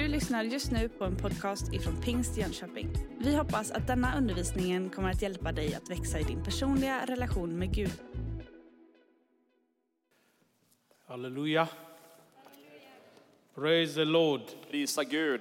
Du lyssnar just nu på en podcast ifrån Pingst Jönköping. Vi hoppas att denna undervisning kommer att hjälpa dig att växa i din personliga relation med Gud. Hallelujah. Praise the Lord. Prisa Gud.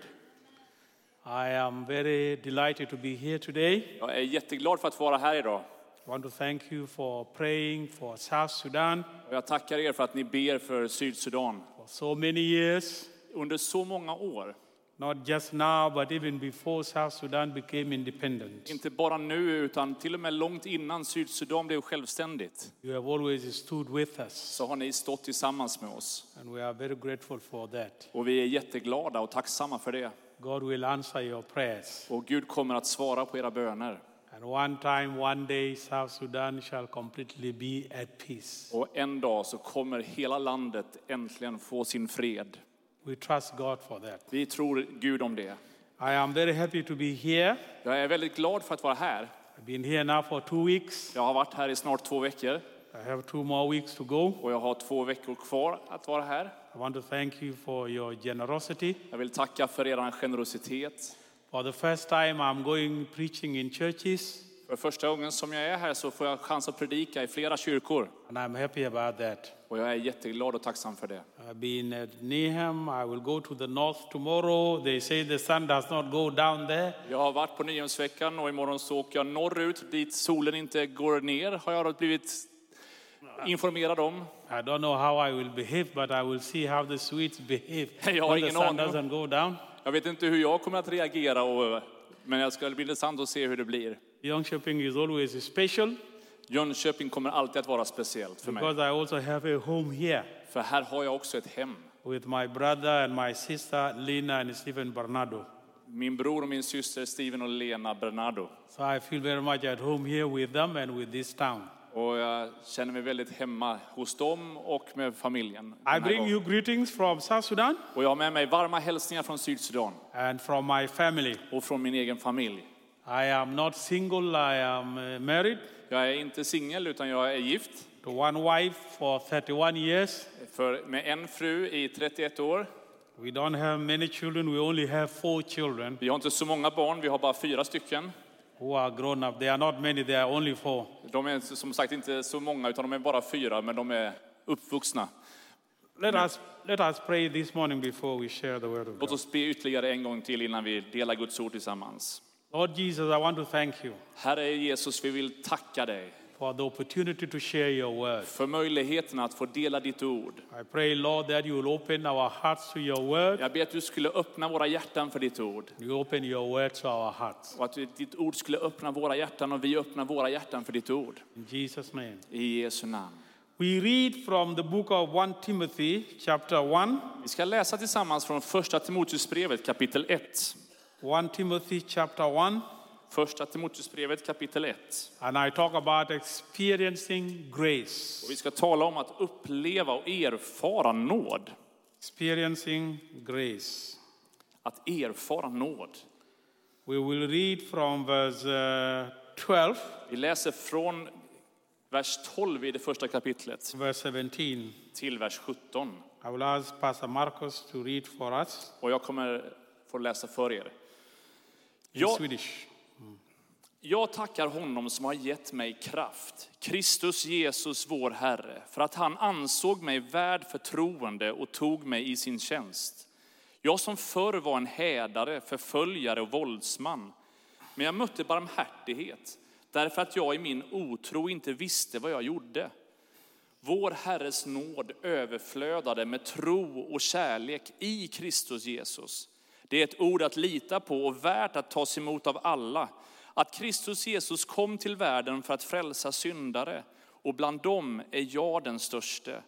I am very delighted to be here today. Jag är jätteglad för att vara här idag. I want to thank you for praying for South Sudan Och jag tackar er för att ni ber för Sydsudan. for so many years, Under så många år, not just now, but even before South Sudan became independent. inte bara nu utan till och med långt innan Sydsudan blev självständigt, You have always stood with us, så har ni stått tillsammans med oss. and we are very grateful for that. Och vi är jätteglada och tacksamma för det. God will answer your prayers. Och Gud kommer att svara på era böner. And one time, one day, South Sudan shall completely be at peace. Och en dag så kommer hela landet äntligen få sin fred. We trust God for that. Vi tror Gud om det. I am very happy to be here. Jag är väldigt glad för att vara här. I've been here now for two weeks. Jag har varit här i snart två veckor I have two more weeks to go. och jag har två veckor kvar att vara här. I want to thank you for your generosity. Jag vill tacka för er generositet. For the first time, I'm going preaching in churches, För första gången som jag är här så får jag chans att predika i flera kyrkor. and I'm happy about that. Och jag är jätteglad och tacksam för det. I've been at Neham. I will go to the north tomorrow. They say the sun does not go down there. Jag har varit på Nyhemsveckan och imorgon så åker jag norrut dit solen inte går ner har jag blivit informerad om. I don't know how I will behave, but I will see how the Swedes behave Jag har when the ingen sun aning. doesn't go down. Jag vet inte hur jag kommer att reagera, och, men det ska bli intressant att se hur det blir. Jönköping is always special Jönköping kommer alltid att vara speciellt för mig. because I also have a home here För här har jag också ett hem. with my brother and my sister Lina and Stephen Bernardo. Min bror och min syster Steven och Lena Bernardo. So I feel very much at home here with them and with this town. Och jag känner mig väldigt hemma hos dem och med familjen. I bring gången. you greetings from South Sudan Och jag har med mig varma hälsningar från Sydsudan and from my family. och från min egen familj. I am not single, I am uh, married Jag är inte singel utan jag är gift to one wife for 31 years. för, med en fru i 31 år. We don't have many children, we only have four children Vi har inte så många barn, vi har bara fyra stycken. who are grown up. They are not many, they are only four. De är som sagt inte så många utan de är bara fyra men de är uppvuxna. Let us, let us pray this morning before we share the word of Låt God. oss be ytterligare en gång till innan vi delar Guds ord tillsammans. Lord Jesus, I want to thank you Herre Jesus, vi vill tacka dig for the opportunity to share your word. för möjligheten att få dela ditt ord. I pray, Lord, that you will open our hearts to your word. Jag ber att du skulle öppna våra hjärtan för ditt ord. You open your word to our hearts. Och att ditt ord skulle öppna våra hjärtan och vi öppnar våra hjärtan för ditt ord. In Jesus' name. I Jesu namn. We read from the book of 1 Timothy, chapter 1. Vi ska läsa tillsammans från första Timoteusbrevet kapitel 1. 1 Timothy, chapter 1. Första Timoteusbrevet kapitel 1. And I talk about experiencing grace. Och vi ska tala om att uppleva och erfara nåd. Experiencing grace. Att erfara nåd. We will read from verse uh, 12, Vi läser från vers 12 i det första kapitlet verse 17. till vers 17. I will ask Pastor Marcos to read for us Och jag kommer få läsa för er. Jag, Swedish. jag tackar honom som har gett mig kraft, Kristus Jesus vår Herre, för att han ansåg mig värd förtroende och tog mig i sin tjänst. Jag som förr var en hädare, förföljare och våldsman. Men jag mötte barmhärtighet, därför att jag i min otro inte visste vad jag gjorde. Vår Herres nåd överflödade med tro och kärlek i Kristus Jesus. Det är ett ord att lita på och värt att tas emot av alla. Att Kristus Jesus kom till världen för att frälsa syndare och bland dem är jag den störste.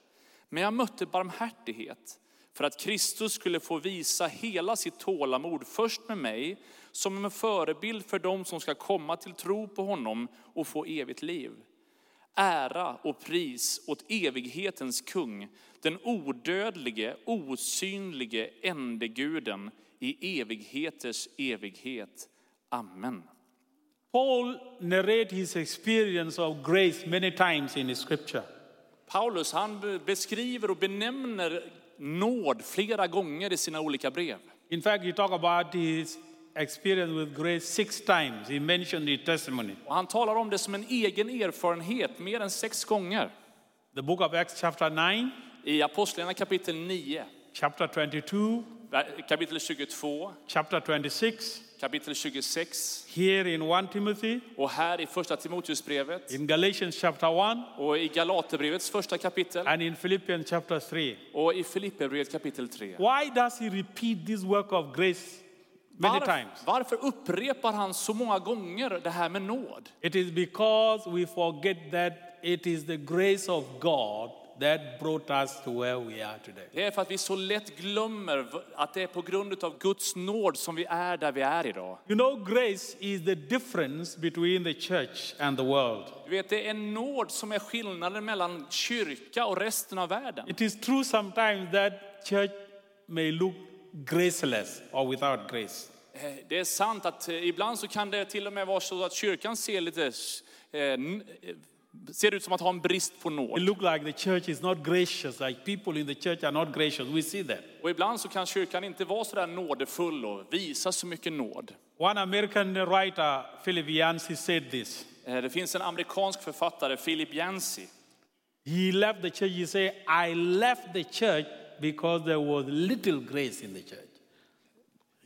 Men jag mötte barmhärtighet för att Kristus skulle få visa hela sitt tålamod först med mig som en förebild för dem som ska komma till tro på honom och få evigt liv. Ära och pris åt evighetens kung, den odödlige, osynlige ende Guden, i evigheters evighet. Amen. Paul narrates his experience of grace many times in his scripture. Paulus han beskriver och benämner nåd flera gånger i sina olika brev. In fact, he talked about his experience with grace six times. He mentioned the testimony. Och han talar om det som en egen erfarenhet mer än sex gånger. The book of Acts, chapter 9, I Apostlagärningarna kapitel 9, chapter 22, kapitel 22, chapter 26, kapitel 26 here in 1 Timothy, och här i första Timoteusbrevet in Galatians chapter 1, och i Galaterbrevets första kapitel and in Philippians chapter 3. och i Filipperbrevet kapitel 3. Why does he repeat this work of grace many Varf- times? varför upprepar han så många gånger det här med nåd? It is because we forget that it is the grace of God that brought us to where we are today. Det är för att vi så lätt glömmer att det är på grund av Guds nåd som vi är där vi är idag. You know, grace is the difference between the church and the world. Du vet, det är nåd som är skillnaden mellan kyrka och resten av världen. It is true sometimes that church may look graceless or without grace. Eh, Det är sant att eh, ibland så kan det till och med vara så att kyrkan ser lite eh, ser ut som att ha en brist på It nåd. look like the church is not gracious, like people in the church are not gracious. We see that. Och ibland så kan kyrkan inte vara så där nådefull och visa så mycket nåd. One American writer, Philip Yancey, said this. Eh, Det finns en amerikansk författare, Philip Yancey. He left the church. He said, I left the church because there was little grace in the church.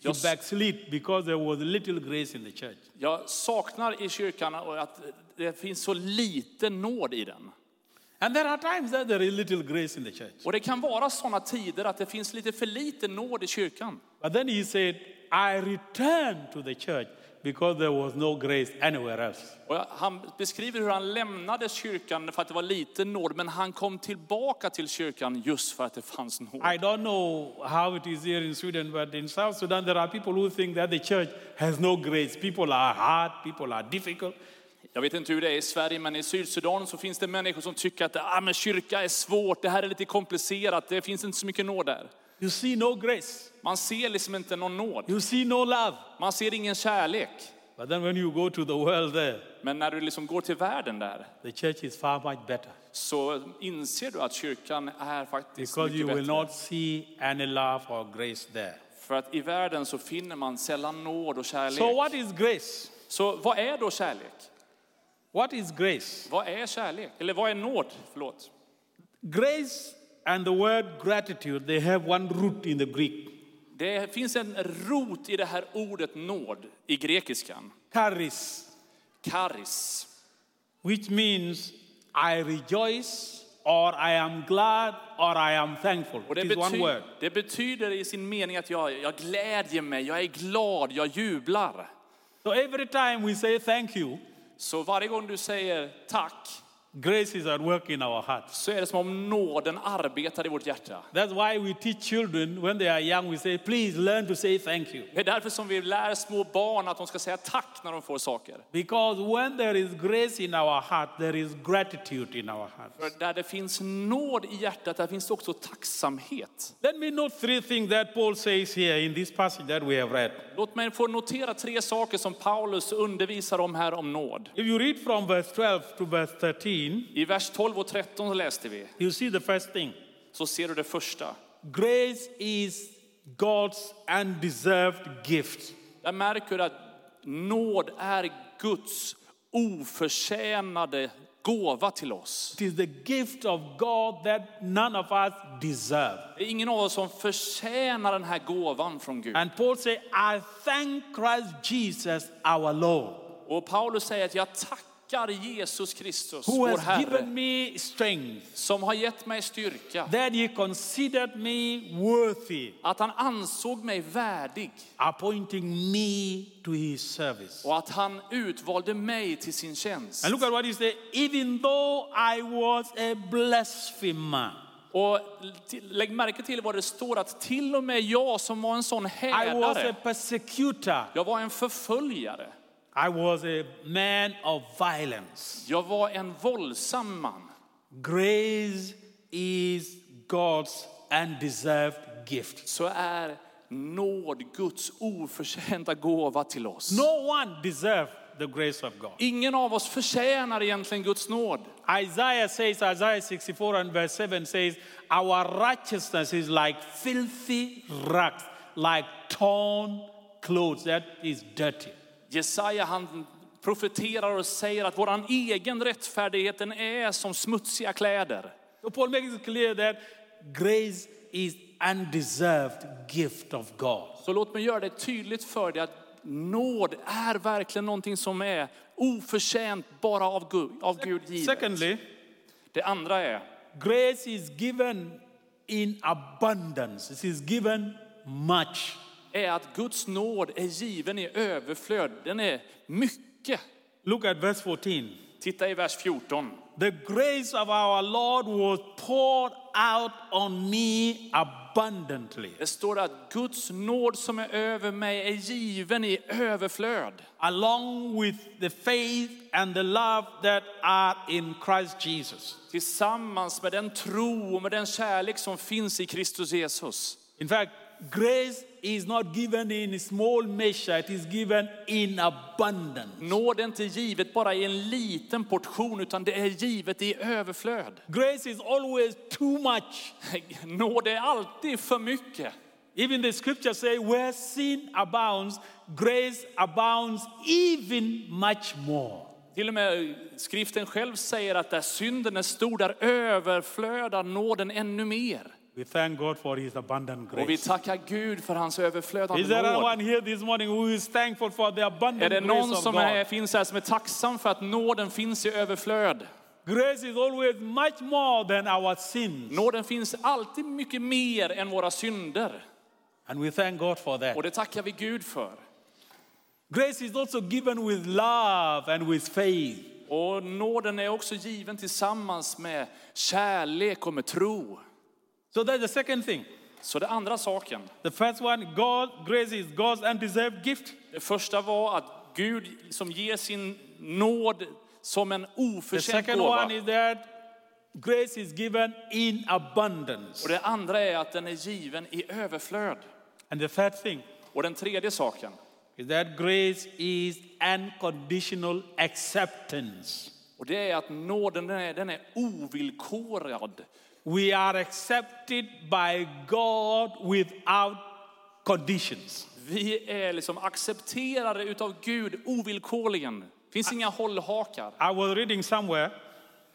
Just- backslid because there was little grace in the church. Jag saknar i kyrkan att det finns så lite nåd i den. And there are times that there is little grace in the church. Och det kan vara sådana tider att det finns lite för lite nåd i kyrkan. But then he said, I returned to the church because there was no grace anywhere else. Och han beskriver hur han lämnade kyrkan för att det var lite nåd, men han kom tillbaka till kyrkan just för att det fanns nåd. I don't know how it is here in Sweden, but in South Sudan, there are people who think that the church has no grace. People are hard, people are difficult. Jag vet inte hur det är i Sverige, men i Sydsudan så finns det människor som tycker att ah, men kyrka är svårt, det här är lite komplicerat, det finns inte så mycket nåd där. You see no grace, Man ser liksom inte någon nåd. you see no love. Man ser ingen kärlek. But then when you go to the world there, Men när du liksom går till världen där the church is far much better så inser du att kyrkan är faktiskt because you mycket will bättre. not see any love or grace there. För att i världen så finner man sällan nåd och kärlek. So, what is grace? Så vad är då kärlek? What is grace? Vad är kärlek? Eller vad är nåd? Förlåt. Grace and the word gratitude, they have one root in the Greek. Det finns en rot i det här ordet nåd i grekiskan. Charis, Karis. which means I rejoice or I am glad or I am thankful. Och det, It is one word. det betyder i sin mening att jag, jag glädjer mig, jag är glad, jag jublar. So every time we say thank you, Så varje gång du säger tack grace is at work in our hearts. så är det som om nåden arbetar i vårt hjärta. That's why we teach children when they are young, we say, please learn to say thank you. Det är därför som vi lär små barn att de ska säga tack när de får saker. Because when there is grace in our heart, there is gratitude in our hearts. För där det finns nåd i hjärtat, där finns det också tacksamhet. Let me note three things that Paul says here in this passage that we have read. Låt mig få notera tre saker som Paulus undervisar om här om nåd. If you read from verse 12 to verse 13, I vers 12 och 13 så läste vi, you see the first thing. så ser du det första. Grace is God's undeserved gift. Där märker du att nåd är Guds oförtjänade gåva till oss. It is the gift of God that none of us deserve. Det är ingen av oss som förtjänar den här gåvan från Gud. And Paul says, I thank Christ Jesus our Lord, Och Paulus säger att jag tackar Jesus Kristus, who vår has Herre, given me strength, som har gett mig styrka. that he considered me worthy, Att han ansåg mig värdig appointing me to his service. och att han utvalde mig till sin tjänst. And look at what he said, even though I was a blasphemer. Och lägg märke till vad det står att till och med jag som var en sån I was a härdare, jag var en förföljare. I was a man of violence. Jag var en våldsam man. Grace is God's undeserved gift. Så är nåd Guds oförtjänta gåva till oss. No one deserves the grace of God. Ingen av oss förtjänar egentligen Guds nåd. Isaiah says, Isaiah 64 and verse 7 says, Our righteousness is like filthy rags. like torn clothes that is dirty. Jesaja han profeterar och säger att våran egen rättfärdighet den är som smutsiga kläder. So Paul makes it clear that grace is undeserved gift of God. Så låt mig göra det tydligt för dig att nåd är verkligen någonting som är oförtjänt bara av Gud, av Gud givet. Secondly, Det andra är, grace is given in abundance. It is given much. Är att Guds nåd är given i överflöd. Den är mycket. Look at verse 14. Titta i vers 14. The grace of our Lord was poured out on me abundantly, Det står att Guds nåd som är över mig är given i överflöd. along with the faith and the love that are in Christ Jesus. Tillsammans med den tro och med den kärlek som finns i Kristus Jesus. In fact, grace is not given in small measure, it is given in abundance. Nåd är inte givet bara i en liten portion utan det är givet i överflöd. Grace is always too much. Nåd är alltid för mycket. Even the scriptures say, where sin abounds, grace abounds even much more. Till och med skriften själv säger att där synden är stor, där överflödar nåden ännu mer. We thank God for his abundant Och vi grace. tackar Gud för hans Is there överflödande anyone nåd. here this morning who is thankful for the abundant Är det grace någon som är, finns här som är tacksam för att nåden finns i överflöd? Grace is always much more than our sins. Nåden finns alltid mycket mer än våra synder. And we thank God for that. Och det tackar vi Gud för. Grace is also given with love and with faith. Och nåden är också given tillsammans med kärlek och med tro. So that's the second thing. Så det andra saken. The first one, God, grace is God's undeserved gift. Det första var att Gud som ger sin nåd som en The oförtjänt second gåva. one is that grace is given in abundance. Och det andra är att den är given i överflöd. And the third thing Och den tredje saken is that grace is unconditional acceptance. och det är att nåden den är, den är ovillkorad. We are accepted by God without conditions. Vi är liksom accepterade utav Gud ovillkorligen. Det finns inga hållhakar. I was reading somewhere,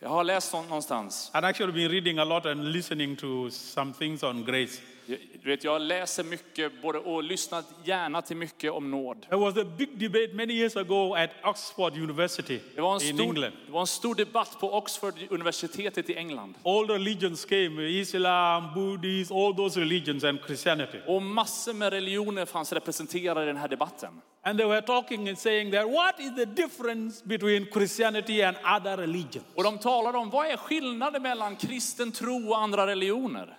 Jag har läst nå- någonstans. I'd actually been reading a lot and listening to some things on grace. Jag- Du vet, jag läser mycket både, och lyssnar gärna till mycket om nåd. There was a big debate many years ago at Oxford University Det var, en in stor, England. det var en stor debatt på Oxford universitetet i England. All religions came Islam, Buddhism, all those religions, and Christianity. Och massor med religioner fanns representerade i den här debatten. And they were talking and saying that what is the difference between Christianity and other religions? Och de talade om vad är skillnaden mellan kristen tro och andra religioner?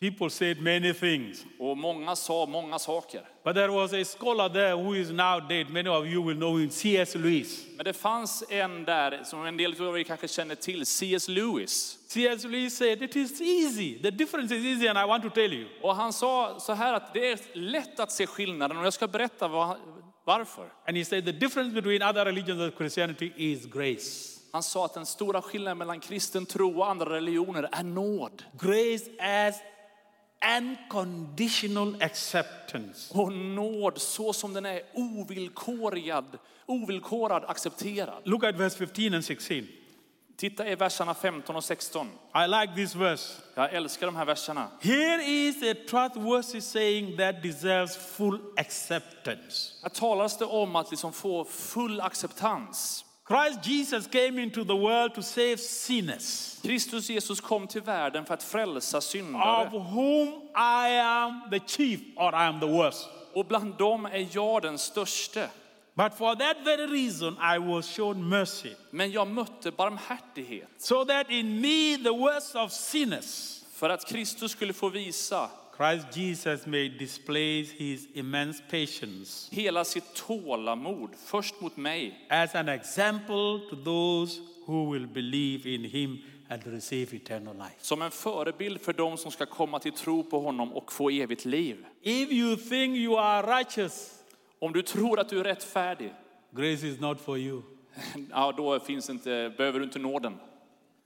People said many things. Och många sa många saker. But there was a scholar there who is now dead. Many of you will know him, C.S. Lewis. Men det fanns en där som en del av er kanske känner till, C.S. Lewis. C.S. Lewis said, It is easy. The difference is easy, and I want to tell you. Och han sa så här att det är lätt att se skillnaden och jag ska berätta vad, varför. And he said, The difference between other religions and Christianity is grace. Han sa att den stora skillnaden mellan kristen tro och andra religioner är nåd. Grace as unconditional acceptance. Och nåd så som den är ovillkorad, ovillkorad accepterad. Look at verse 15 and 16. Titta i verserna 15 och 16. I like this verse. Jag älskar de här verserna. Here is a trustworthy saying that deserves full acceptance. Här talas det om att liksom få full acceptans. Christ Jesus came into the world to save sinners, Kristus Jesus kom till världen för att frälsa syndare. of whom I am the chief or I am the worst. Och bland dem är jag den störste. But for that very reason, I was shown mercy, Men jag mötte barmhärtighet. so that in me, the worst of sinners, För att Kristus skulle få visa Christ Jesus may display his immense patience hela sitt tålamod, först mot mig, as an example to those who will believe in him and receive eternal life. som en förebild för dem som ska komma till tro på honom och få evigt liv. If you think you are righteous, Om du tror att du är rättfärdig, grace is not for you. ja, då finns inte, behöver du inte nåden.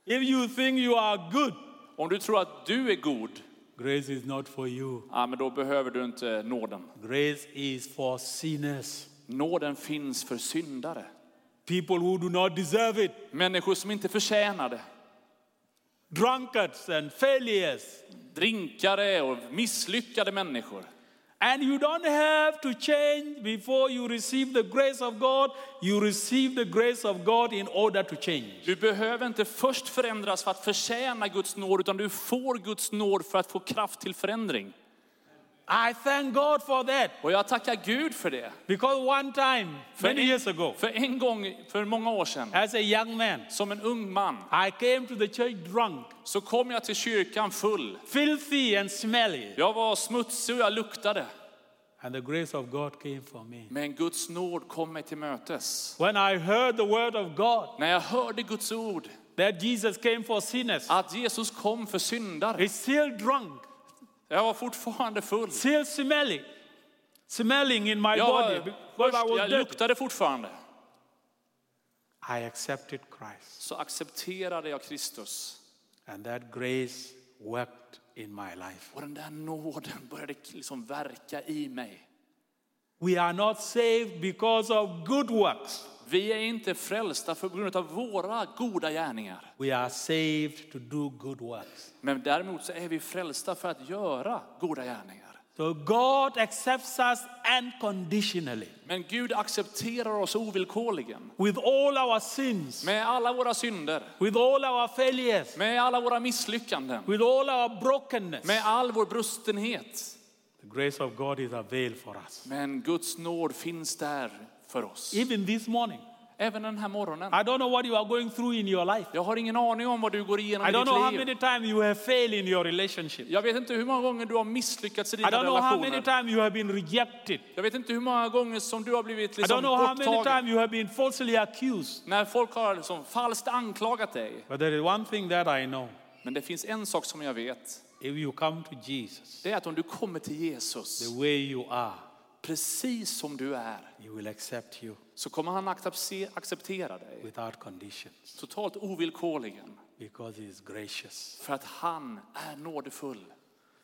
If you think you are good, Om du tror att du är god, Grace is not for you. Ja, men då behöver du inte nåden. Grace is for sinners. Nåden finns för syndare. People who do not deserve it. Människor som inte förtjänar det. Drunkards and failures. Drinkare och misslyckade människor. And you don't have to change before you receive the grace of God. You receive the grace of God in order to change. Du behöver inte först förändras för att förtjäna Guds nåd, utan du får Guds nåd för att få kraft till förändring. I thank God for that Och jag tackar Gud för det. because one time, För many en, years ago, för en gång, för många år sedan, as a young man, som en ung man, I came to the church drunk, så kom jag till kyrkan full. filthy and smelly. Jag var smutsig och jag luktade. And the grace of God came for me. Men Guds nåd kom mig till mötes. When I heard the word of God, När jag hörde Guds ord, that Jesus came for sinners, att Jesus kom för syndare. it's still drunk, Jag var fortfarande full. still smelly, smelling in my Jag, body var, först, I was jag dirty. luktade fortfarande. I accepted Christ, Så accepterade jag Kristus. and that grace worked in my life. Och den där nåden började liksom verka i mig. We are not saved because of good works. Vi är inte frälsta för grund av våra goda gärningar. We are saved to do good works. Men däremot så är vi frälsta för att göra goda gärningar. So God accepts us unconditionally Men Gud accepterar oss ovillkorligen. with all our sins, Med alla våra synder, with all our failures, med alla våra misslyckanden, with all our brokenness. med all vår brustenhet. The grace of God is available for us. Men Guds nåd finns där för oss. Even this morning, Även den här morgonen. I don't know what you are going through in your life. Jag har ingen aning om vad du går igenom I i don't know how ditt many liv. times you have failed in your relationship. Jag vet inte hur många gånger du har misslyckats i I dina don't know how many relationer. times you have been rejected. Jag vet inte hur många gånger som du har blivit I don't liksom know how many times you have been falsely accused. När folk har liksom falskt anklagat dig. But there is one thing that I know. Men det finns en sak som jag vet. If you come to Jesus Det är att om du kommer till Jesus, the way you are, precis som du är, så kommer han accepte- acceptera dig. Totalt ovillkorligen. because he is gracious. För att han är nådefull.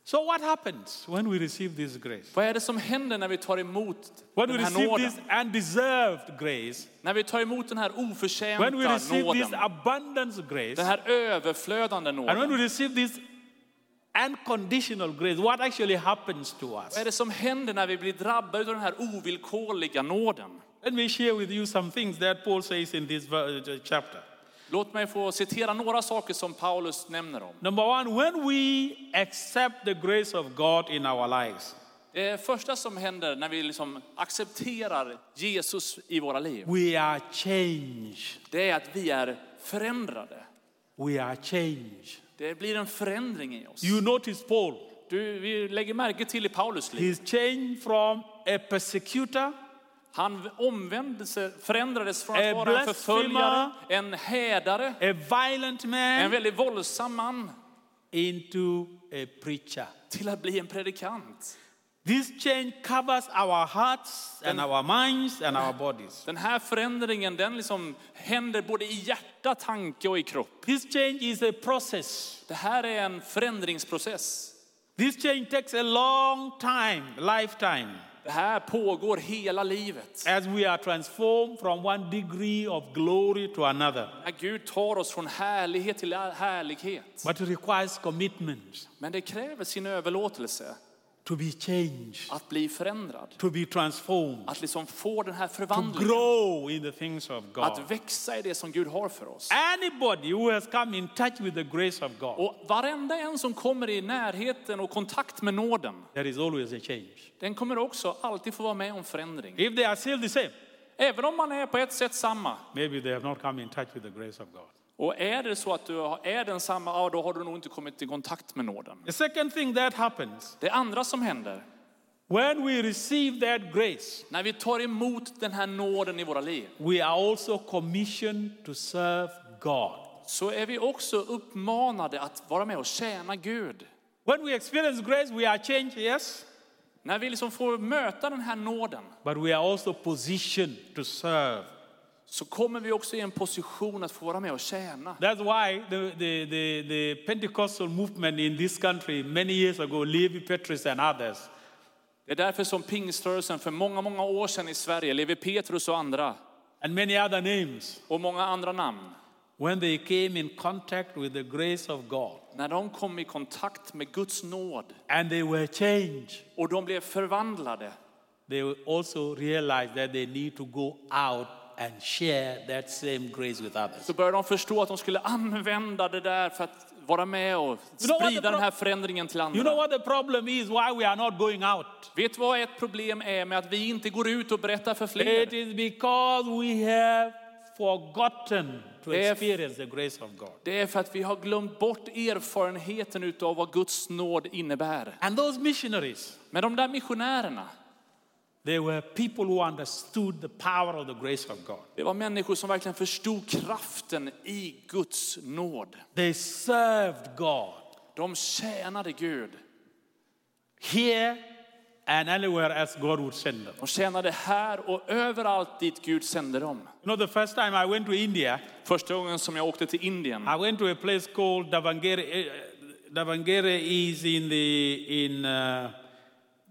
So, what happens when we receive this grace? Vad är det som händer när vi tar emot When den här nåden? this undeserved grace, När vi tar emot den här when we oförtjänta receive this nåden. abundance grace, Den här överflödande and when we nåden. receive this unconditional grace, what actually happens to us? Vad är det som händer när vi blir drabbade av den här ovillkorliga nåden? Let me share with you some things that Paul says in this uh, chapter. Låt mig få citera några saker som Paulus nämner om. Number one, when we accept the grace of God in our lives, Det första som händer när vi liksom accepterar Jesus i våra liv, we are changed. det är att vi är förändrade. We are changed. Det blir en förändring i oss. You notice Paul, Du, vi lägger märke till i Paulus liv. he's changed from a persecutor, Han omvände sig, förändrades från att vara en förföljare, en hädare, violent en man, väldigt våldsam man, into a preacher. till att bli en predikant. This change covers our hearts and our minds and our bodies. Den här förändringen den liksom händer både i hjärta, tanke och i kropp. This change is a process. Det här är en förändringsprocess. This change takes a long time, lifetime, Det här pågår hela livet. as we are transformed from one degree of glory to another. När Gud tar oss från härlighet till härlighet. But it requires commitment Men det kräver sin överlåtelse to be changed, att bli förändrad. to be transformed, Att liksom få den här to förvandlingen. grow in the things of God. Att växa i det som Gud har för oss. Anybody who has come in touch with the grace of God, Och varenda en som kommer i närheten och kontakt med nåden, there is always a change. den kommer också alltid få vara med om förändring. If they are still the same, Även om man är på ett sätt samma. maybe they have not come in touch with the grace of God. Och är det så att du är densamma, ja, då har du nog inte kommit i kontakt med nåden. The second thing that happens Det andra som händer, when we receive that grace, när vi tar emot den här nåden i våra liv, we are also commissioned to serve God. så är vi också uppmanade att vara med och tjäna Gud. When we experience grace, we are changed, yes, När vi liksom får möta den här nåden but we are also positioned to serve så kommer vi också i en position att få vara med och tjäna. That's why the, the, the, the Pentecostal movement in this country many years ago, Levi Petrus and others, Det är därför som pingströrelsen för många, många år sedan i Sverige, Levi Petrus och andra, and many other names, och många andra namn, when they came in contact with the grace of God. när de kom i kontakt med Guds nåd and they were changed, och de blev förvandlade, they also realized that they need to go out and share that same grace with others. så började de förstå att de skulle använda det där för att vara med och sprida den här förändringen till You know andra. what the problem is? Why we are not going out? Vet du vad ett problem är med att vi inte går ut och berättar för It fler? is because we have forgotten to experience the grace of God. Det är för att vi har glömt bort erfarenheten utav vad Guds nåd innebär. And those missionaries, Men de där missionärerna, they were people who understood the power of the grace of God. det var människor som verkligen förstod kraften i Guds nåd. They served God De tjänade Gud. here and anywhere else God would send them. De tjänade här och överallt dit Gud sände dem. You know, the first time I went to India, Första gången som jag åkte till Indien, I went to a place called Davangere. eh, Davangere is in the in uh,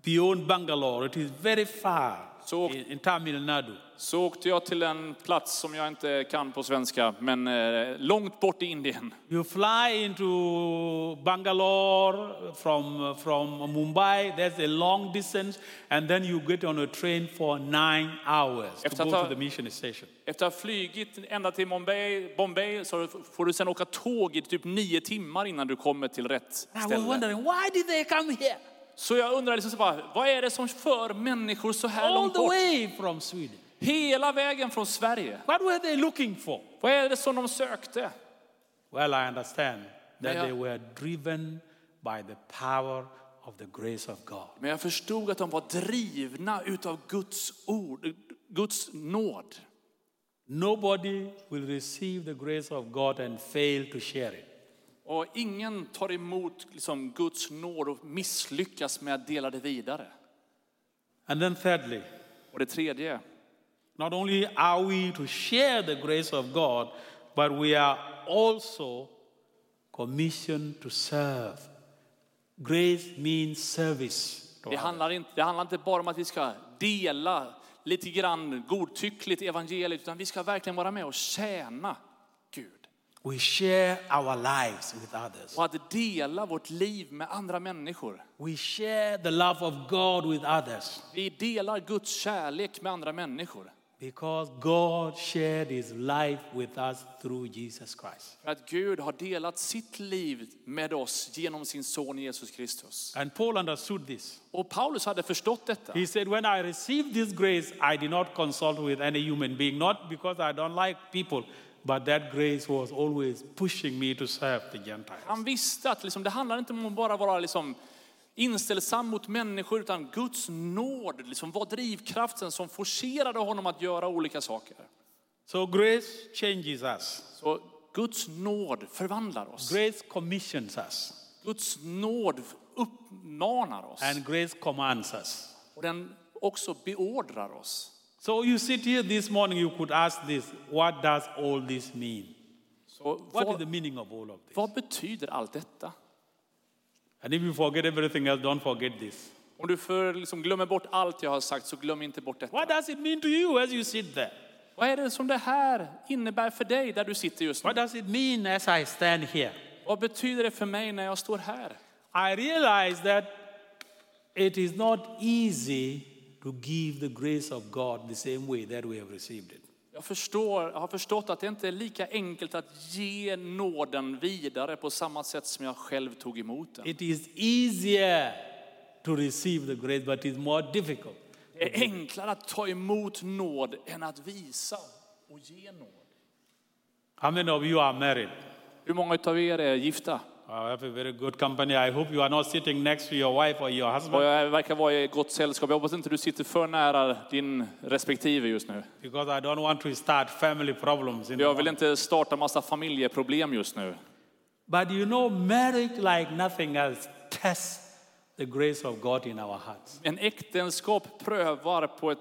beyond Bangalore. It is very far So- in, in Tamil Nadu. så åkte jag till en plats som jag inte kan på svenska, men eh, långt bort i Indien. You fly into Bangalore from from Mumbai. There's a long distance, and then you get on a train for nine hours to Efter go att ha- to the mission station. Efter att ha flygit ända till Bombay, Bombay så får du sen åka tåg i typ nio timmar innan du kommer till rätt I was ställe. wondering why did they come here Så jag undrar liksom så bara, vad är det som för människor så här all långt the bort? way from Sweden? Hela vägen från Sverige. What were they looking for? Vad är det som de sökte? Well, I understand that Yeah. they were driven by the power of the grace of God. Men jag förstod att de var drivna utav Guds ord, Guds nåd. Nobody will receive the grace of God and fail to share it. Och ingen tar emot liksom Guds nåd och misslyckas med att dela det vidare. And then, thirdly, Och det tredje, not only are we to share the grace of God, but we are also commissioned to serve. Grace means service. det handlar, inte, det handlar inte bara om att vi ska dela lite grann godtyckligt evangeliet, utan vi ska verkligen vara med och tjäna. We share our lives with others. Och att dela vårt liv med andra människor. We share the love of God with others Vi delar Guds kärlek med andra människor. because God shared his life with us through Jesus Christ. För att Gud har delat sitt liv med oss genom sin son Jesus Kristus. And Paul understood this. Och Paulus hade förstått detta. He said, When I received this grace, I did not consult with any human being, not because I don't like people, but that grace was always pushing me to serve the Gentiles. Han visste att liksom, det handlar inte om att bara vara liksom, inställsam mot människor, utan Guds nåd liksom, var drivkraften som forcerade honom att göra olika saker. So grace changes us, Så Guds nåd förvandlar oss. grace commissions us, Guds nåd uppmanar oss. and grace commands us. Och den också beordrar oss. So you sit here this morning, you could ask this what does all this mean? Så What is the meaning of all of this? vad betyder allt detta? And if you forget everything else, don't forget this. Om du för, liksom, glömmer bort allt jag har sagt, så glöm inte bort detta. What does it mean to you as you sit there? Vad är det som det här innebär för dig där du sitter just nu? What does it mean as I stand here? Vad betyder det för mig när jag står här? I realize that it is not easy to give the grace of God the same way that we have received it. Jag, förstår, jag har förstått att det inte är lika enkelt att ge nåden vidare på samma sätt som jag själv tog emot den. It is easier to receive the grace, but it's more difficult. Det är enklare att ta emot nåd än att visa och ge nåd. How many of you are married? Hur många av er är gifta? I have a very good company. I hope you are not sitting next to your wife or your Och husband jag verkar vara i gott sällskap. Jag hoppas inte du sitter för nära din respektive just nu. because I don't want to start family problems. Jag vill inte starta massa familjeproblem just nu. But you know, marriage, like nothing else, tests the grace of God in our hearts. En äktenskap prövar på ett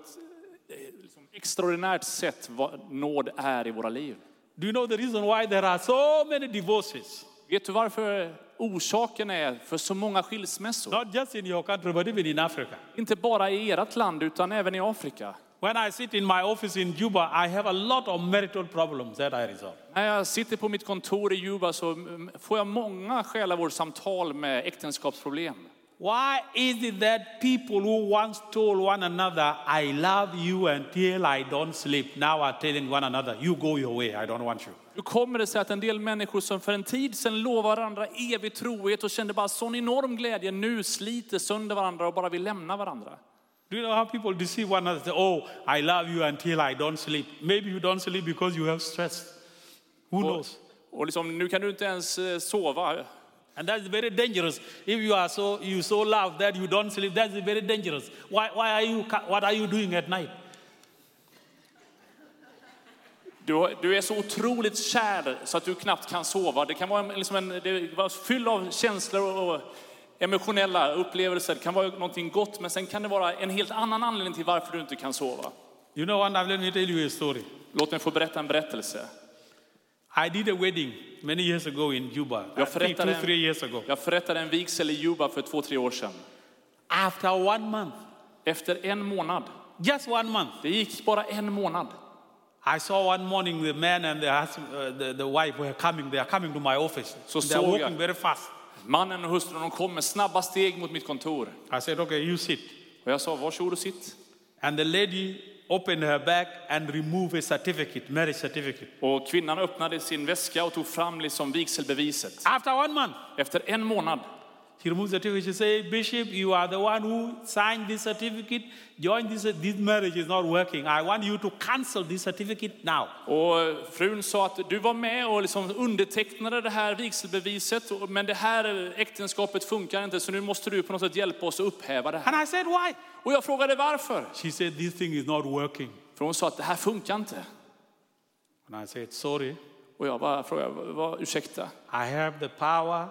eh, liksom extraordinärt sätt vad nåd är i våra liv. Do you know the reason why there are so many divorces? Vet du varför orsaken är för så många skilsmässor? Not just in your country, but even in Africa. Inte bara i ert land utan även i Afrika. When I sit in my office in Juba, I have a lot of marital problems that I resolve. När jag sitter på mitt kontor i Juba så mm, får jag många själavårdssamtal med äktenskapsproblem. Why is it that people who once told one another, I love you until I don't sleep, now are telling one another, you go your way, I don't want you? Hur kommer det sig att en del människor som för en tid sedan lovade varandra evig trohet och kände bara sån enorm glädje nu sliter sönder varandra och bara vill lämna varandra? Do you know how people deceive one another? Say, oh, I love you until I don't sleep. Maybe you don't sleep because you have stress. Who knows? Och liksom, nu kan du inte ens eh, sova. And that's very dangerous. If you are so you so love that you don't sleep, that's very dangerous. Why, why are you what are you doing at night? Du, du är så otroligt kär så att du knappt kan sova. Det kan vara liksom en, det var full av känslor och emotionella upplevelser. Det kan vara någonting gott, men sen kan det vara en helt annan anledning till varför du inte kan sova. You know what? Let me tell you a story. Låt mig få berätta en berättelse. I did a wedding many years ago in Juba. I Jag think two, förrättade, three years ago. jag förrättade en vigsel i Juba för två, tre år sedan. After one month, Efter en månad, just one month, det gick bara en månad, I saw one morning the man and the, husband, uh, the, the wife were coming. They are coming to my office. So they are såg walking very fast. mannen och hustrun de kom med snabba steg mot mitt kontor. I said, okay, you sit. Och jag sa, varsågod och sitt. And the lady opened her bag and removed a certificate, marriage certificate. Och kvinnan öppnade sin väska och tog fram liksom vigselbeviset. After one month, Efter en månad she removed the certificate. She said, Bishop, you are the one who signed this certificate. Join this. This marriage is not working. I want you to cancel this certificate now. Och frun sa att du var med och liksom undertecknade det här vigselbeviset, men det här äktenskapet funkar inte så nu måste du på något sätt hjälpa oss att upphäva det här. And I said, why? Och jag frågade varför. She said, this thing is not working. För hon sa att det här funkar inte. And I said, sorry. Och jag bara frågade, "Vad- vad, ursäkta? I have the power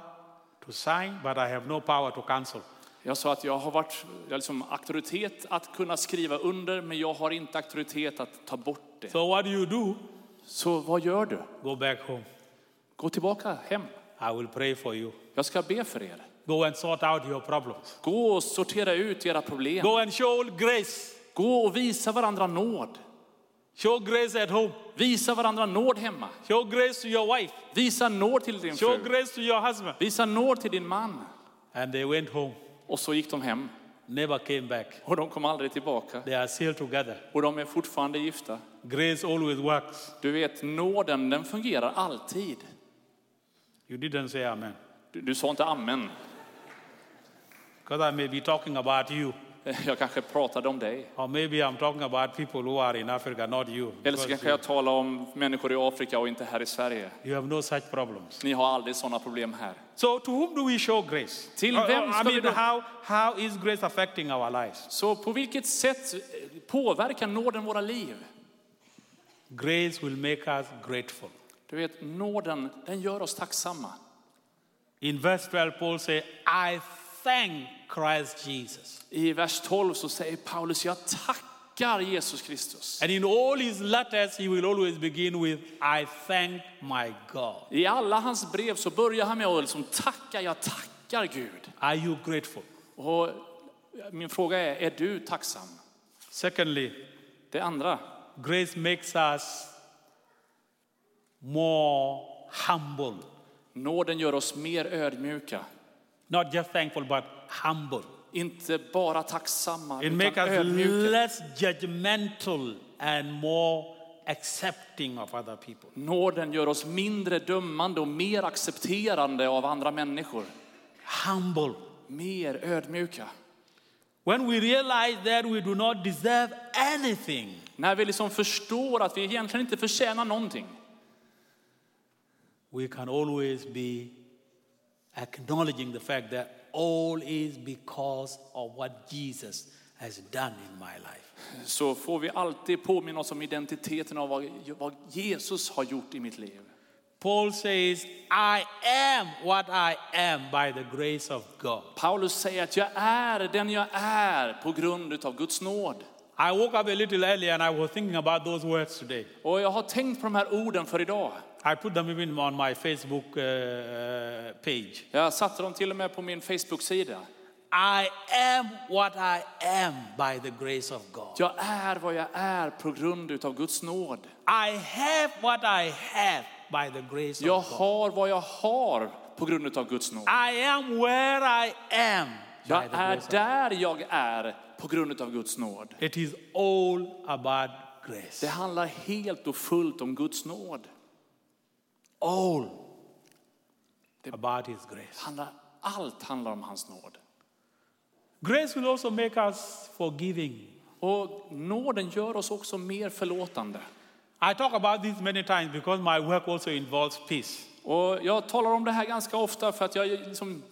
to sign, but I have no power to cancel. Jag sa att jag har varit, jag har liksom auktoritet att kunna skriva under, men jag har inte auktoritet att ta bort det. So what do you do? Så vad gör du? Go back home. Gå tillbaka hem. I will pray for you. Jag ska be för er. Go and sort out your problems. Gå och sortera ut era problem. Go and show grace. Gå och visa varandra nåd. Show grace at home. Visa varandra nåd hemma. Show grace to your wife. Visa nåd till din Show fru. grace to your husband. Visa nåd till din man. And they went home, Och så gick de hem. never came back. Och de kom aldrig tillbaka. They are still together. Och de är fortfarande gifta. Grace always works. Du vet, nåden den fungerar alltid. You didn't say amen. Du, du sa inte amen. Because I may be talking about you, Jag kanske pratade om dig. or maybe I'm talking about people who are in Africa, not you. Eller så kanske jag talar om människor i Afrika och inte här i Sverige. you have no such problems. Ni har aldrig sådana problem här. So, to whom do we show grace? Till Uh, uh, vem I ska vi mean, då- how, how is grace affecting our lives? Så på vilket sätt påverkar nåden våra liv? Grace will make us grateful. Du vet, nåden den gör oss tacksamma. In verse 12, Paul says, I thank Christ Jesus. I vers 12 så säger Paulus, jag tackar Jesus Kristus. And in all his letters, he will always begin with, I thank my God. I alla hans brev så börjar han med att liksom tacka, jag tackar Gud. Are you grateful? Och min fråga är, är du tacksam? Secondly, Det andra, grace makes us more humble. nåden gör oss mer ödmjuka. Not just thankful, but humble. Inte bara tacksamma, It utan ödmjuka. less judgmental and more accepting of other people. Nåden gör oss mindre dömande och mer accepterande av andra människor. Humble. Mer ödmjuka. When we realize that we do not deserve anything, När vi liksom förstår att vi egentligen inte förtjänar någonting. we can always be acknowledging the fact that all is because of what Jesus has done in my life. Så får vi alltid påminna oss om identiteten av vad, vad Jesus har gjort i mitt liv. Paul says, I am what I am by the grace of God. Paulus säger att jag är den jag är på grund av Guds nåd. I woke up a little earlier and I was thinking about those words today. Och jag har tänkt på de här orden för idag. I put them even on my Facebook uh, page. Jag satte dem till och med på min Facebook-sida. I am what I am by the grace of God. Jag är vad jag är på grund av Guds nåd. I have what I have by the grace Jag of God. har vad jag har på grund av Guds nåd. I am where I am Jag är där jag är på grund av Guds nåd. It is all about grace. Det handlar helt och fullt om Guds nåd. All about his grace. Handlar, allt handlar om hans nåd. Grace will also make us forgiving. Och nåden gör oss också mer förlåtande. I talk about this many times because my work also involves peace. Och jag talar om det här ganska ofta för att jag liksom,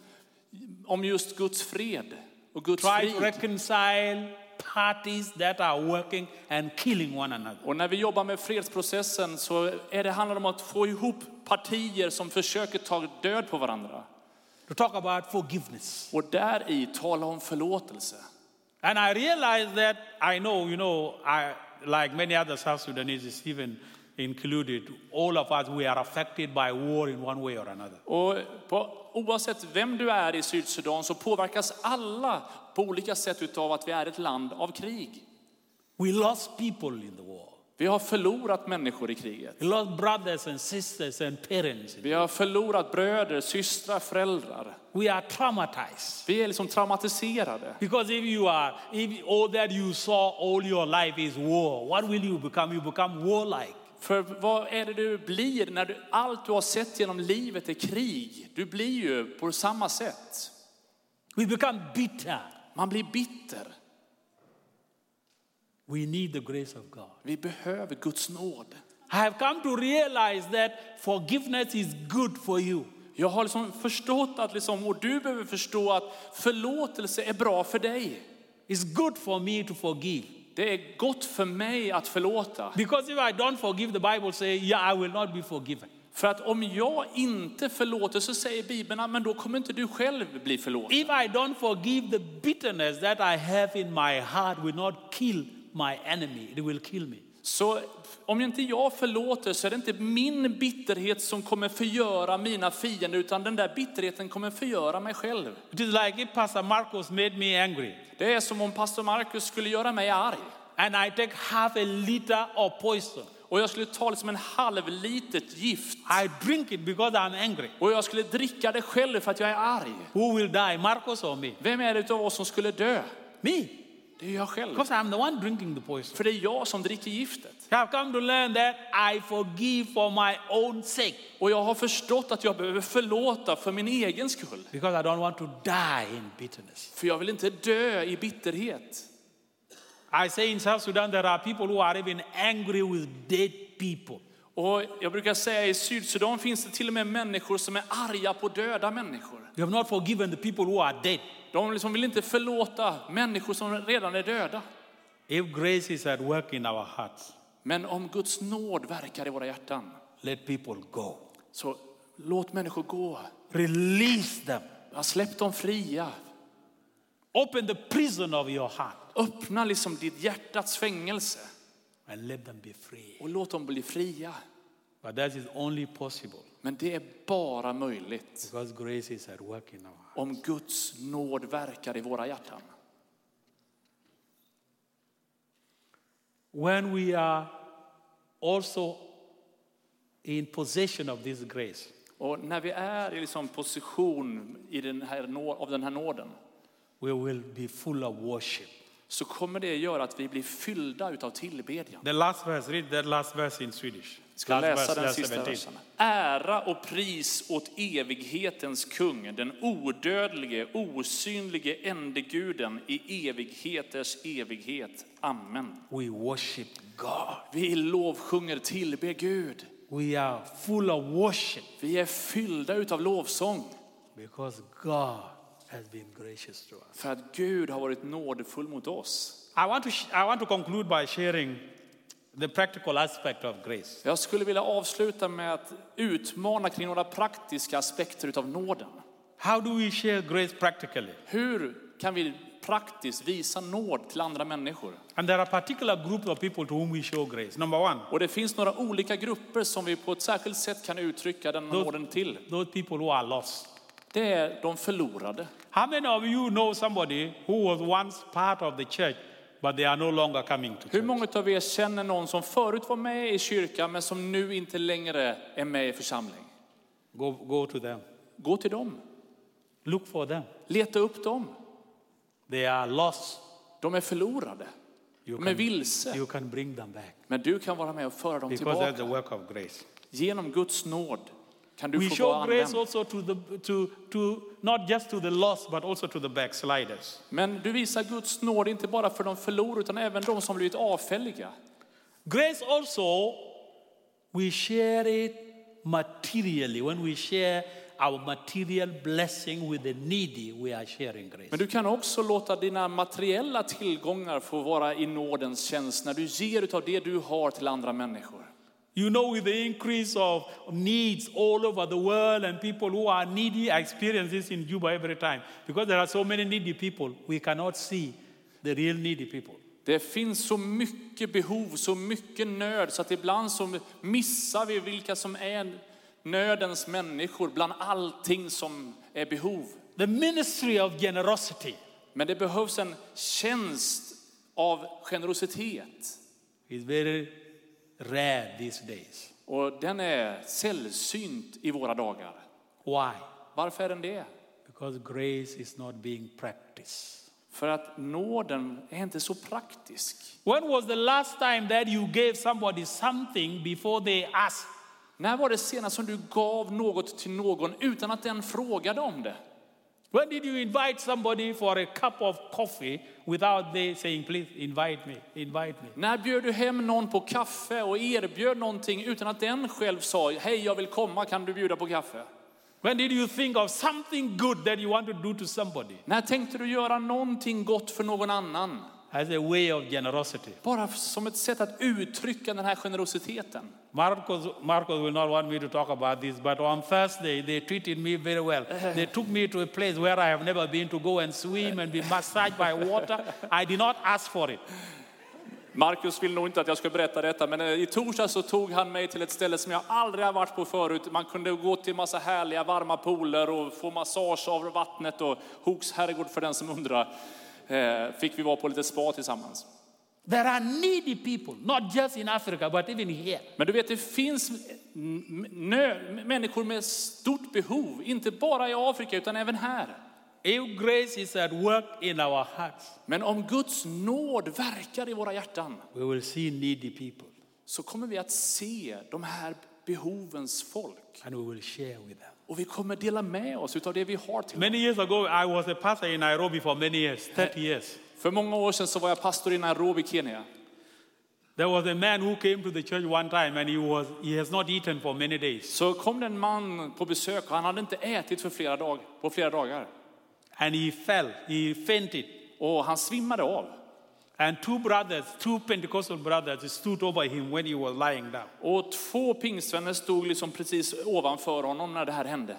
om just Guds fred och Guds Try to frid. reconcile parties that are working and killing one another. Och när vi jobbar med fredsprocessen så är det, handlar om att få ihop partier som försöker ta död på varandra. To talk about forgiveness. Och där i tala om förlåtelse. And I realize that I know, you know, I, like many other South Sudanese, even included, all of us, we are affected by war in one way or another. Och på, oavsett vem du är i Sydsudan så påverkas alla på olika sätt av att vi är ett land av krig. We lost people in the war. Vi har förlorat människor i kriget. We lost brothers and sisters and parents. Vi har förlorat bröder, systrar, föräldrar. We are traumatized. Vi är liksom traumatiserade. Because if you are, if all that you saw all your life is war, what will you become? You become warlike. För vad är det du blir när du, allt du har sett genom livet är krig? Du blir ju på samma sätt. We become bitter. Man blir bitter. We need the grace of God. Vi behöver Guds nåd. I have come to realize that forgiveness is good for you. Jag har liksom förstått att, liksom, och du behöver förstå att förlåtelse är bra för dig. It's good for me to forgive. Det är gott för mig att förlåta. Because if I don't forgive, the Bible says, yeah, I will not be forgiven. För att om jag inte förlåter så säger Bibeln, "Ah, men då kommer inte du själv bli förlåten. If I don't forgive, the bitterness that I have in my heart will not kill my enemy, it will kill me. Så om inte jag förlåter så är det inte min bitterhet som kommer förgöra mina fiender, utan den där bitterheten kommer förgöra mig själv. It is like if Pastor Marcos made me angry Det är som om pastor Markus skulle göra mig arg. and I take half a liter of poison. Och jag skulle ta liksom en halv litet gift. I drink it because I'm angry. Och jag skulle dricka det själv för att jag är arg. Who will die, Marcos or me? Vem är det av oss som skulle dö? Me. Det är jag själv. Because I'm the one drinking the poison. För det är jag som dricker giftet. I have come to learn that I forgive for my own sake Och jag har förstått att jag behöver förlåta för min egen skull. because I don't want to die in bitterness. För jag vill inte dö i bitterhet. I say in South Sudan there are people who are even angry with dead people. Och jag brukar säga i Sydsudan finns det till och med människor som är arga på döda människor. They have not forgiven the people who are dead. De liksom vill inte förlåta människor som redan är döda. If grace is at work in our hearts, Men om Guds nåd verkar i våra hjärtan, let people go. så låt människor gå. Release them. Släpp dem fria. Open the prison of your heart Öppna liksom ditt hjärtats fängelse and let them be free. och låt dem bli fria. But that is only possible Men det är bara möjligt because grace is at work in our om Guds nåd verkar i våra hjärtan. When we are also in possession of this grace, Och när vi är i liksom position i den här, nå- av den här nåden we will be full of worship. Så kommer det göra att vi blir fyllda utav tillbedjan. The last verse, read that last verse in Swedish. Ska läsa den sista 17. versen. Ära och pris åt evighetens kung, den odödlige, osynlige ändeguden i evigheters evighet. Amen. We worship God. Vi lovsjunger, tillbe Gud. We are full of worship Vi är fyllda utav lovsång because God has been gracious to us. för att Gud har varit nådefull mot oss. I want to, I want to conclude by sharing the practical aspect of grace. Jag skulle vilja avsluta med att utmana kring några praktiska aspekter utav nåden. How do we share grace practically? Hur kan vi praktiskt visa nåd till andra människor. And there are particular groups of people to whom we show grace. Number one, Och det finns några olika grupper som vi på ett särskilt sätt kan uttrycka den nåden till. those people who are lost. Det är de förlorade. How many of you know somebody who was once part of the church, but they are no longer coming to Hur church? många av er känner någon som förut var med i kyrkan men som nu inte längre är med i församling? Go, go to them. Gå till dem. Look for them. Leta upp dem. They are lost. De är förlorade. You De är vilse. you can bring them back Men du kan vara med och föra dem because that's the tillbaka. work of grace. Genom Guds nåd kan du We få show vara grace använd. also to the to to not just to the lost, but also to the backsliders. Men du visar Guds nåd inte bara för de förlorade utan även de som blivit avfälliga. Grace also, we share it materially. When we share our material blessing with the needy, we are sharing grace. Men du kan också låta dina materiella tillgångar få vara i nådens tjänst när du ger utav det du har till andra människor. You know, with the increase of needs all over the world and people who are needy, I experience this in Juba every time. Because there are so many needy people, we cannot see the real needy people. Det finns så mycket behov, så mycket nöd så att ibland så missar vi vilka som är nödens människor bland allting som är behov. The ministry of generosity Men det behövs en tjänst av generositet. is very rare these days. Och den är sällsynt i våra dagar. Why? Varför är den det? Because grace is not being practiced. För att nåden är inte så praktisk. When was the last time that you gave somebody something before they asked? När var det senast som du gav något till någon utan att den frågade om det? When did you invite somebody for a cup of coffee without they saying, please invite me, invite me? När bjöd du hem någon på kaffe och erbjöd någonting utan att den själv sa hej jag vill komma, kan du bjuda på kaffe? When did you think of something good that you want to do to somebody När tänkte du göra någonting gott för någon annan? as a way of generosity? Bara som ett sätt att uttrycka den här generositeten. Marcos, Marcos will not want me to talk about this, but on Thursday they treated me very well. They took me to a place where I have never been to go and swim and be massaged by water. I did not ask for it. Markus vill nog inte att jag ska berätta detta, men eh, i torsdag så tog han mig till ett ställe som jag aldrig har varit på förut. Man kunde gå till massa härliga varma pooler och få massage av vattnet och Hooks herrgård för den som undrar. Eh, Fick vi vara på lite spa tillsammans. There are needy people, not just in Africa, but even here. Men du vet, det finns människor med stort behov, inte bara i Afrika utan även här. If grace is at work in our hearts, Men om Guds nåd verkar i våra hjärtan we will see needy people så kommer vi att se de här behovens folk. and we will share with them. Och vi kommer dela med oss av det vi har till Many years ago, I was a pastor in Nairobi for many years, 30 years. För många år sedan så var jag pastor i Nairobi, Kenya. There was a man who came to the church one time and he, was, he has not eaten for many days. Så kom det en man på besök och han hade inte ätit för flera dag, på flera dagar. And he fell, he fainted. Och han svimmade av. And two brothers, two Pentecostal brothers, stood over him when he was lying down. Och två pingstvänner stod liksom precis ovanför honom när det här hände.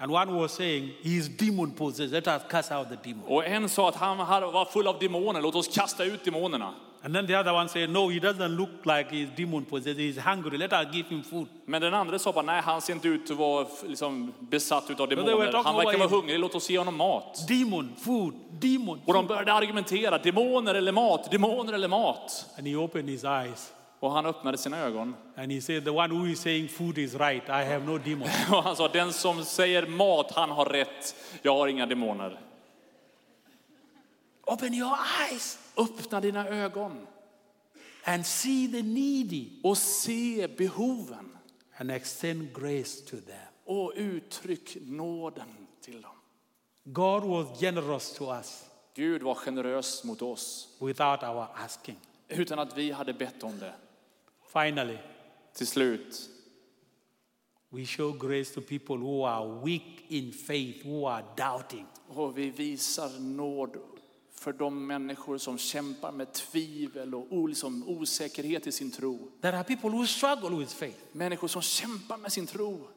And one was saying, He is demon possessed. Let us cast out the demon. Och en sa att han var full av demoner, låt oss kasta ut demonerna. And then the other one said, No, he doesn't look like he's demon possessed. He's hungry. Let us give him food. Men den andra sa bara, nej han ser inte ut att vara liksom besatt av demoner. Han verkar vara hungrig, låt oss ge honom mat. Demon, food, demon. Och de började argumentera, demoner eller mat, demoner eller mat. And he opened his eyes Och han öppnade sina ögon. and he said, The one who is saying food is right. I have no demon. Och han sa, den som säger mat, han har rätt. Jag har inga demoner. Open your eyes Öppna dina ögon and see the needy och se behoven. and extend grace to them. Och uttryck nåden till dem. God was generous to us Gud var generös mot oss without our asking. utan att vi hade bett om det. Finally, Till slut we show grace to people who are weak in faith, who are doubting. Och vi visar nåd för de människor som kämpar med tvivel och liksom osäkerhet i sin tro. There are people who struggle with faith. Människor som kämpar med sin tro.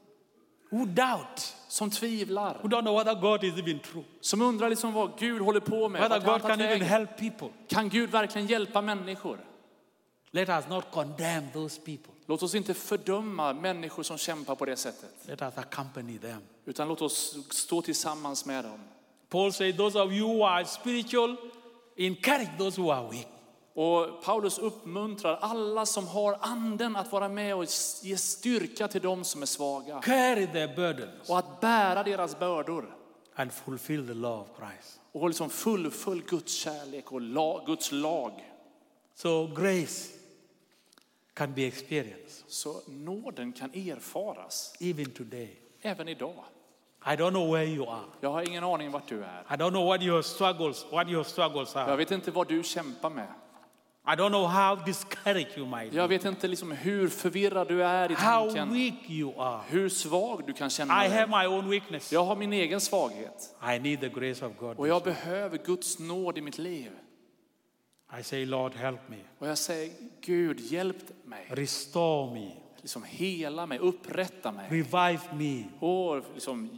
who doubt, som tvivlar, who don't know whether God is even true, som undrar liksom vad Gud håller på med. whether God can even help people. Kan Gud verkligen hjälpa människor? Let us not condemn those people. Låt oss inte fördöma människor som kämpar på det sättet, Let us accompany them. utan låt oss stå tillsammans med dem. Paul said, Those of you who are spiritual, encourage those who are weak. Och Paulus uppmuntrar alla som har anden att vara med och ge styrka till dem som är svaga. Carry their burdens Och att bära deras bördor. and fulfill the law of Christ. Och liksom fullfölj Guds kärlek och la, Guds lag. So grace can be experienced Så nåden kan erfaras even today. även idag. I don't know where you are. Jag har ingen aning vart du är. I don't know what your struggles, what your struggles Jag are. vet inte vad du kämpar med. I don't know how discouraged you might Jag be, vet inte liksom hur förvirrad du är i how tanken. weak you are. Hur svag du kan känna I have dig. my own weakness. Jag har min egen svaghet. I need the grace of God. Och jag behöver Guds nåd i mitt liv. I say, Lord, help me. Och jag säger, Gud hjälp mig. Restore me. Liksom hela mig, upprätta mig. Revive me. Och liksom,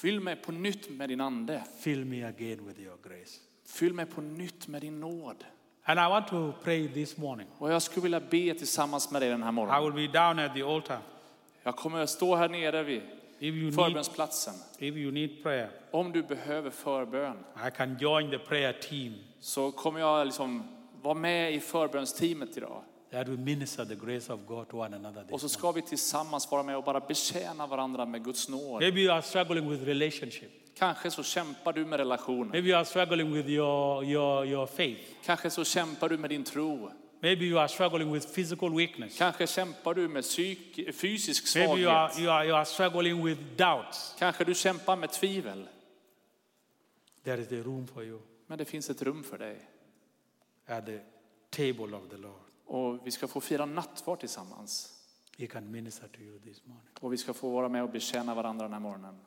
fyll mig på nytt med din ande. Fill me again with your grace. Fyll mig på nytt med din nåd. And I want to pray this morning. Och jag skulle vilja be tillsammans med dig den här I morgonen. will be down at the altar. Jag kommer att stå här nere vid If you need, förbönsplatsen. if you need prayer, Om du behöver förbön I can join the prayer team så kommer jag liksom vara med i förbönsteamet idag. that will minister the grace of God to one another. Och så ska vi tillsammans vara med och bara betjäna varandra med Guds nåd. Maybe you are struggling with relationship. Kanske så kämpar du med relationer. Maybe you are struggling with your, your, your faith. Kanske så kämpar du med din tro. Maybe you are struggling with physical weakness. Kanske kämpar du med psyk, fysisk Maybe you are, svaghet. you, are, you are struggling with doubts. Kanske du kämpar med tvivel. There is a room for you Men det finns ett rum för dig. at the table of the Lord. Och vi ska få fira nattvard tillsammans. He can minister to you this morning. Och vi ska få vara med och betjäna varandra den här morgonen.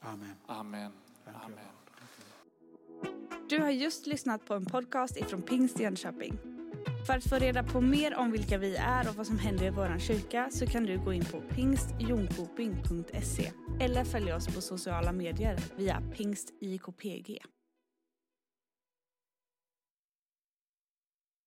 Amen. Amen. Amen. Du har just lyssnat på en podcast ifrån Pingst Jönköping. För att få reda på mer om vilka vi är och vad som händer i vår kyrka så kan du gå in på pingstjonkoping.se eller följa oss på sociala medier via pingstjkpg.